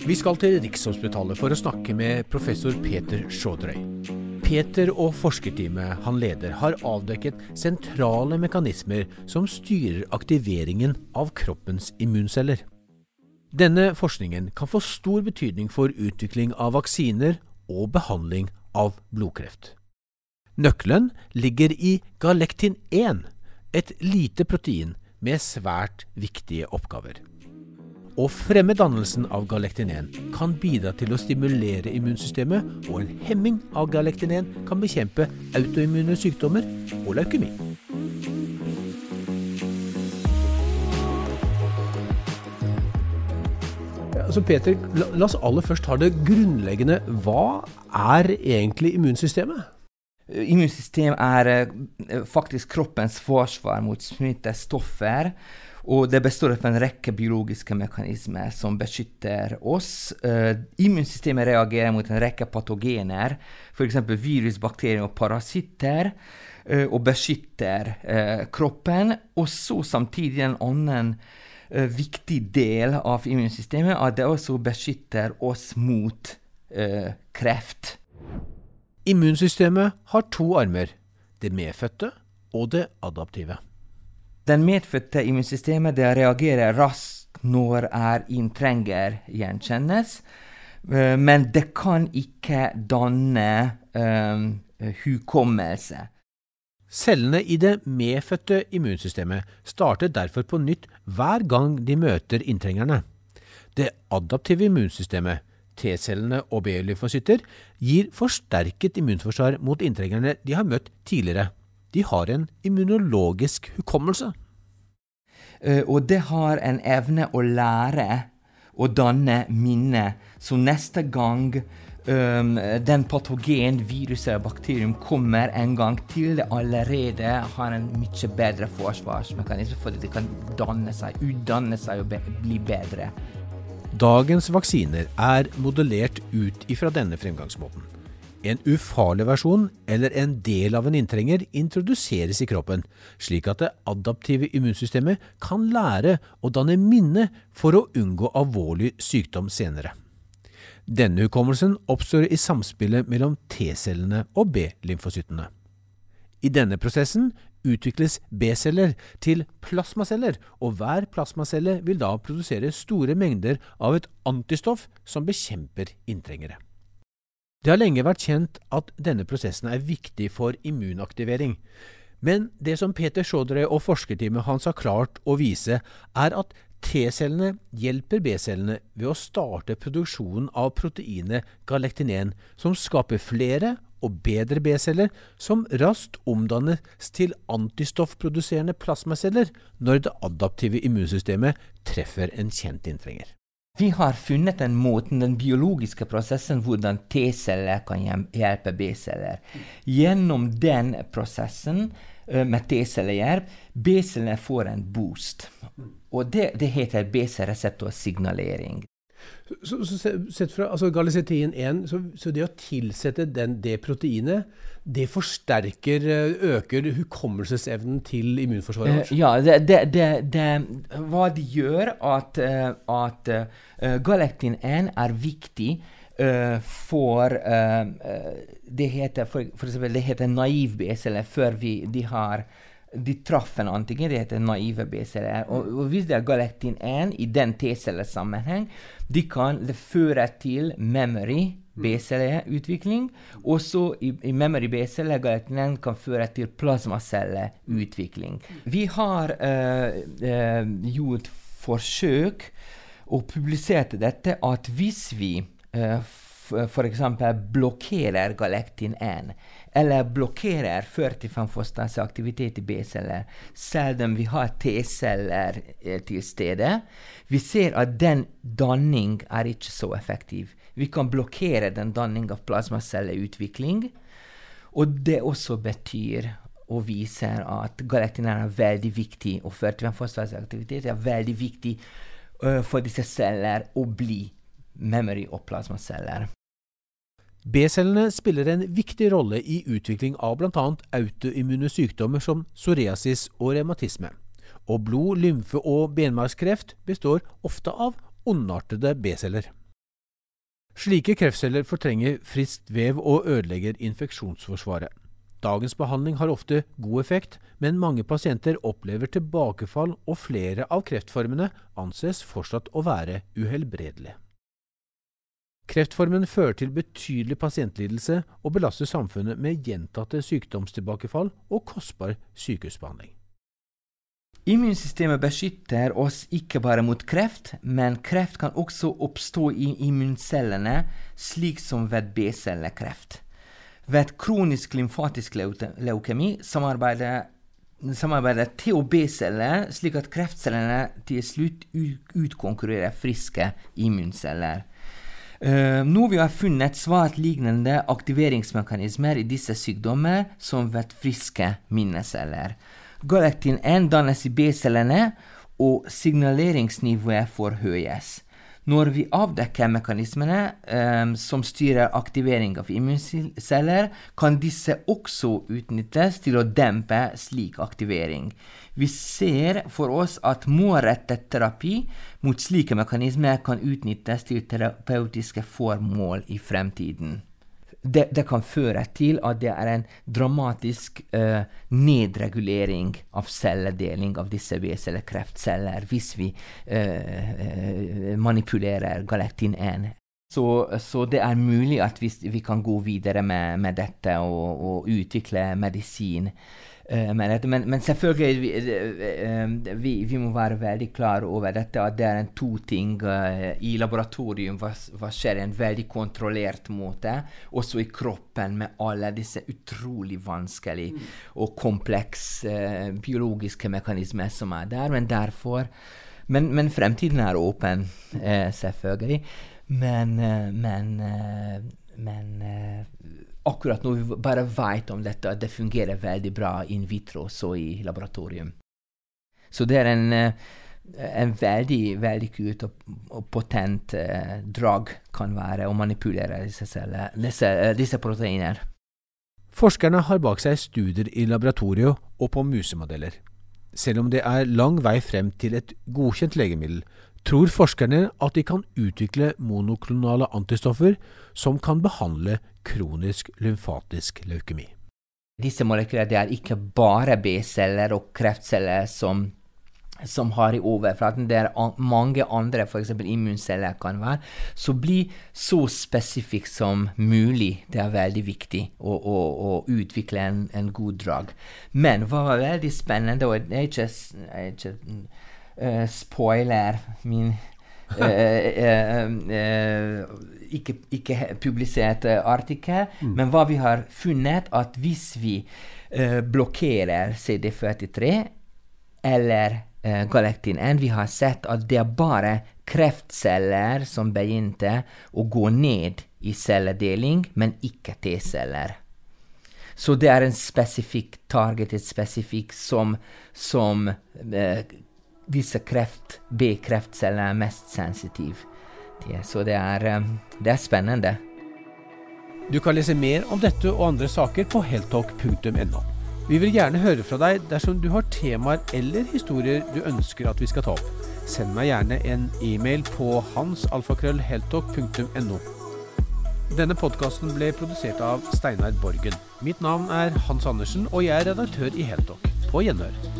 Vi skal til Rikshospitalet for å snakke med professor Peter Sjådrøy. Peter og forskerteamet han leder har avdekket sentrale mekanismer som styrer aktiveringen av kroppens immunceller. Denne forskningen kan få stor betydning for utvikling av vaksiner og behandling av blodkreft. Nøkkelen ligger i galektin 1, et lite protein med svært viktige oppgaver. Å fremme dannelsen av galektinen kan bidra til å stimulere immunsystemet, og en hemming av galektinen kan bekjempe autoimmune sykdommer og leukemi. Altså Peter, la, la oss aller først ta det grunnleggende. Hva er egentlig immunsystemet? Immunsystem er eh, faktisk kroppens forsvar mot smittestoffer. Og det består av en rekke biologiske mekanismer som beskytter oss. Uh, immunsystemet reagerer mot en rekke patogener, f.eks. virus, bakterier og parasitter, uh, og beskytter uh, kroppen. Og så samtidig en annen viktig del av immunsystemet, at det også beskytter oss mot kreft. Immunsystemet har to armer, det medfødte og det adaptive. Den medfødte immunsystemet det reagerer raskt når en trenger gjenkjennes, uh, men det kan ikke danne um, hukommelse. Cellene i det medfødte immunsystemet starter derfor på nytt hver gang de møter inntrengerne. Det adaptive immunsystemet, T-cellene og B-lymfocytter, gir forsterket immunforsvar mot inntrengerne de har møtt tidligere. De har en immunologisk hukommelse. Uh, og det har en evne å lære å danne minner, Så neste gang um, den patogen, viruset eller bakterium kommer en gang til, det allerede har en mye bedre forsvarsmekanisme, fordi det kan danne seg, utdanne seg og bli bedre. Dagens vaksiner er modellert ut ifra denne fremgangsmåten. En ufarlig versjon eller en del av en inntrenger introduseres i kroppen, slik at det adaptive immunsystemet kan lære å danne minne for å unngå alvorlig sykdom senere. Denne hukommelsen oppstår i samspillet mellom T-cellene og B-lymfocyttene. I denne prosessen utvikles B-celler til plasmaceller, og hver plasmacelle vil da produsere store mengder av et antistoff som bekjemper inntrengere. Det har lenge vært kjent at denne prosessen er viktig for immunaktivering. Men det som Peter Sjodre og forskerteamet hans har klart å vise, er at T-cellene hjelper B-cellene ved å starte produksjonen av proteinet galektinen, som skaper flere og bedre B-celler, som raskt omdannes til antistoffproduserende plasmaceller når det adaptive immunsystemet treffer en kjent inntrenger. Vi har funnet den måten, den biologiske prosessen, hvordan T-celler kan hjelpe B-celler. Gjennom den prosessen uh, med T-cellehjelp, B-cellene får en boost. Og det, det heter BC-reseptorsignalering. Så, så, sett fra altså Galicetin 1, så, så, det å tilsette den, det proteinet, det forsterker, eh, øker hukommelsesevnen til immunforsvaret vårt? Uh, ja, det, det, det, hva det gjør, at, uh, at galektin 1 er viktig for Det heter for, for eksempel, det heter naiv BSL før vi, de har de traff en antigen, det heter naive B-celler. Og, og, hvis det er galektin 1 i den T-cellesammenheng, de kan det føre til memory B-celleutvikling. Og så i, i memory B-celler galektin 1 kan føre til plasmacelleutvikling. Vi har uh, uh, gjort forsøk og publiserte dette at hvis vi uh, f.eks. blokkerer galektin 1 eller blokkerer 45 aktivitet i B-celler, selv om vi har T-celler eh, til stede. Vi ser at den danning er ikke så effektiv. Vi kan blokkere den danning av plasmacelleutvikling. Og det også betyr og viser at galaktin er veldig viktig, og 45 aktivitet er veldig viktig uh, for disse celler å bli memory- og plasmaceller. B-cellene spiller en viktig rolle i utvikling av bl.a. autoimmune sykdommer som psoriasis og revmatisme. Og blod-, lymfe- og benmargskreft består ofte av ondartede B-celler. Slike kreftceller fortrenger friskt vev og ødelegger infeksjonsforsvaret. Dagens behandling har ofte god effekt, men mange pasienter opplever tilbakefall, og flere av kreftformene anses fortsatt å være uhelbredelige. Kreftformen fører til betydelig pasientlidelse og belaster samfunnet med gjentatte sykdomstilbakefall og kostbar sykehusbehandling. Immunsystemet beskytter oss ikke bare mot kreft, men kreft kan også oppstå i immuncellene, slik som ved B-cellekreft. Ved kronisk lymfatisk leukemi samarbeider, samarbeider T- og B-celler slik at kreftcellene til slutt utkonkurrerer friske immunceller. Uh, nå vi har funnet svært lignende aktiveringsmekanismer i disse sykdommer som ved friske minneceller. Galaktin 1 dannes i B-cellene, og signaleringsnivået forhøyes. Når vi avdekker mekanismene um, som styrer aktivering av immunceller, kan disse også utnyttes til å dempe slik aktivering. Vi ser for oss at målrettet terapi mot slike mekanismer kan utnyttes til terapeutiske formål i fremtiden det, det, kan føre til at det er en dramatisk uh, nedregulering av celledeling av disse B-cellekreftceller hvis vi uh, manipulerer galaktin 1. Så, så, det er mulig at vi, vi kan gå videre med, med dette og, og utvikle medisin men, men, selvfølgelig, vi, eh, eh, vi, vi, må være veldig klar over dette, at det er to ting i laboratorium hva, hva skjer i en veldig kontrollert måte, også i kroppen med alle disse utrolig vanskelige mm. og komplekse biologiske mekanismer som er der. Men derfor Men, men fremtiden er åpen, selvfølgelig. Men, men, men akkurat når vi bare vet om dette, at det fungerer veldig bra in vitro, så i laboratorium. Så det er en, eh, en veldig, veldig kult og, og potent eh, drag kan være å manipulere disse, celler, disse, eh, disse proteiner. Forskerne har bak seg studier i laboratoriet og på musemodeller. Selv om det er lang vei frem til et godkjent legemiddel, tror forskerne at de kan utvikle monoklonale antistoffer som kan behandle kronisk lymfatisk leukemi. Disse molekylene er ikke bare B-celler og kreftceller som, som har i overflaten. Det er mange andre, f.eks. immunceller kan være. Så bli så spesifikk som mulig. Det er veldig viktig å, å, å utvikle en, en, god drag. Men hva var veldig spennende, og det ikke, er ikke uh, spoiler min ikke, ikke publisert artikkel, mm. men hva vi har funnet, at hvis vi eh, blokkerer CD43 eller eh, galektin 1, vi har sett at det er bare kreftceller som begynte å gå ned i celledeling, men ikke T-celler. Så det er en spesifikk target, et spesifikk som, som uh, disse kreft, B-kreftceller er mest sensitive så det er, eh, det er spennende. Du kan lese mer om dette og andre saker på heltalk.no. Vi vil gjerne høre fra deg dersom du har temaer eller historier du ønsker at vi skal ta opp. Send meg gjerne en e-mail på hansalfakrøllheltalk.no. Denne podkasten ble produsert av Steinar Borgen. Mitt navn er Hans Andersen, og jeg er redaktør i Heltalk. På gjenhør.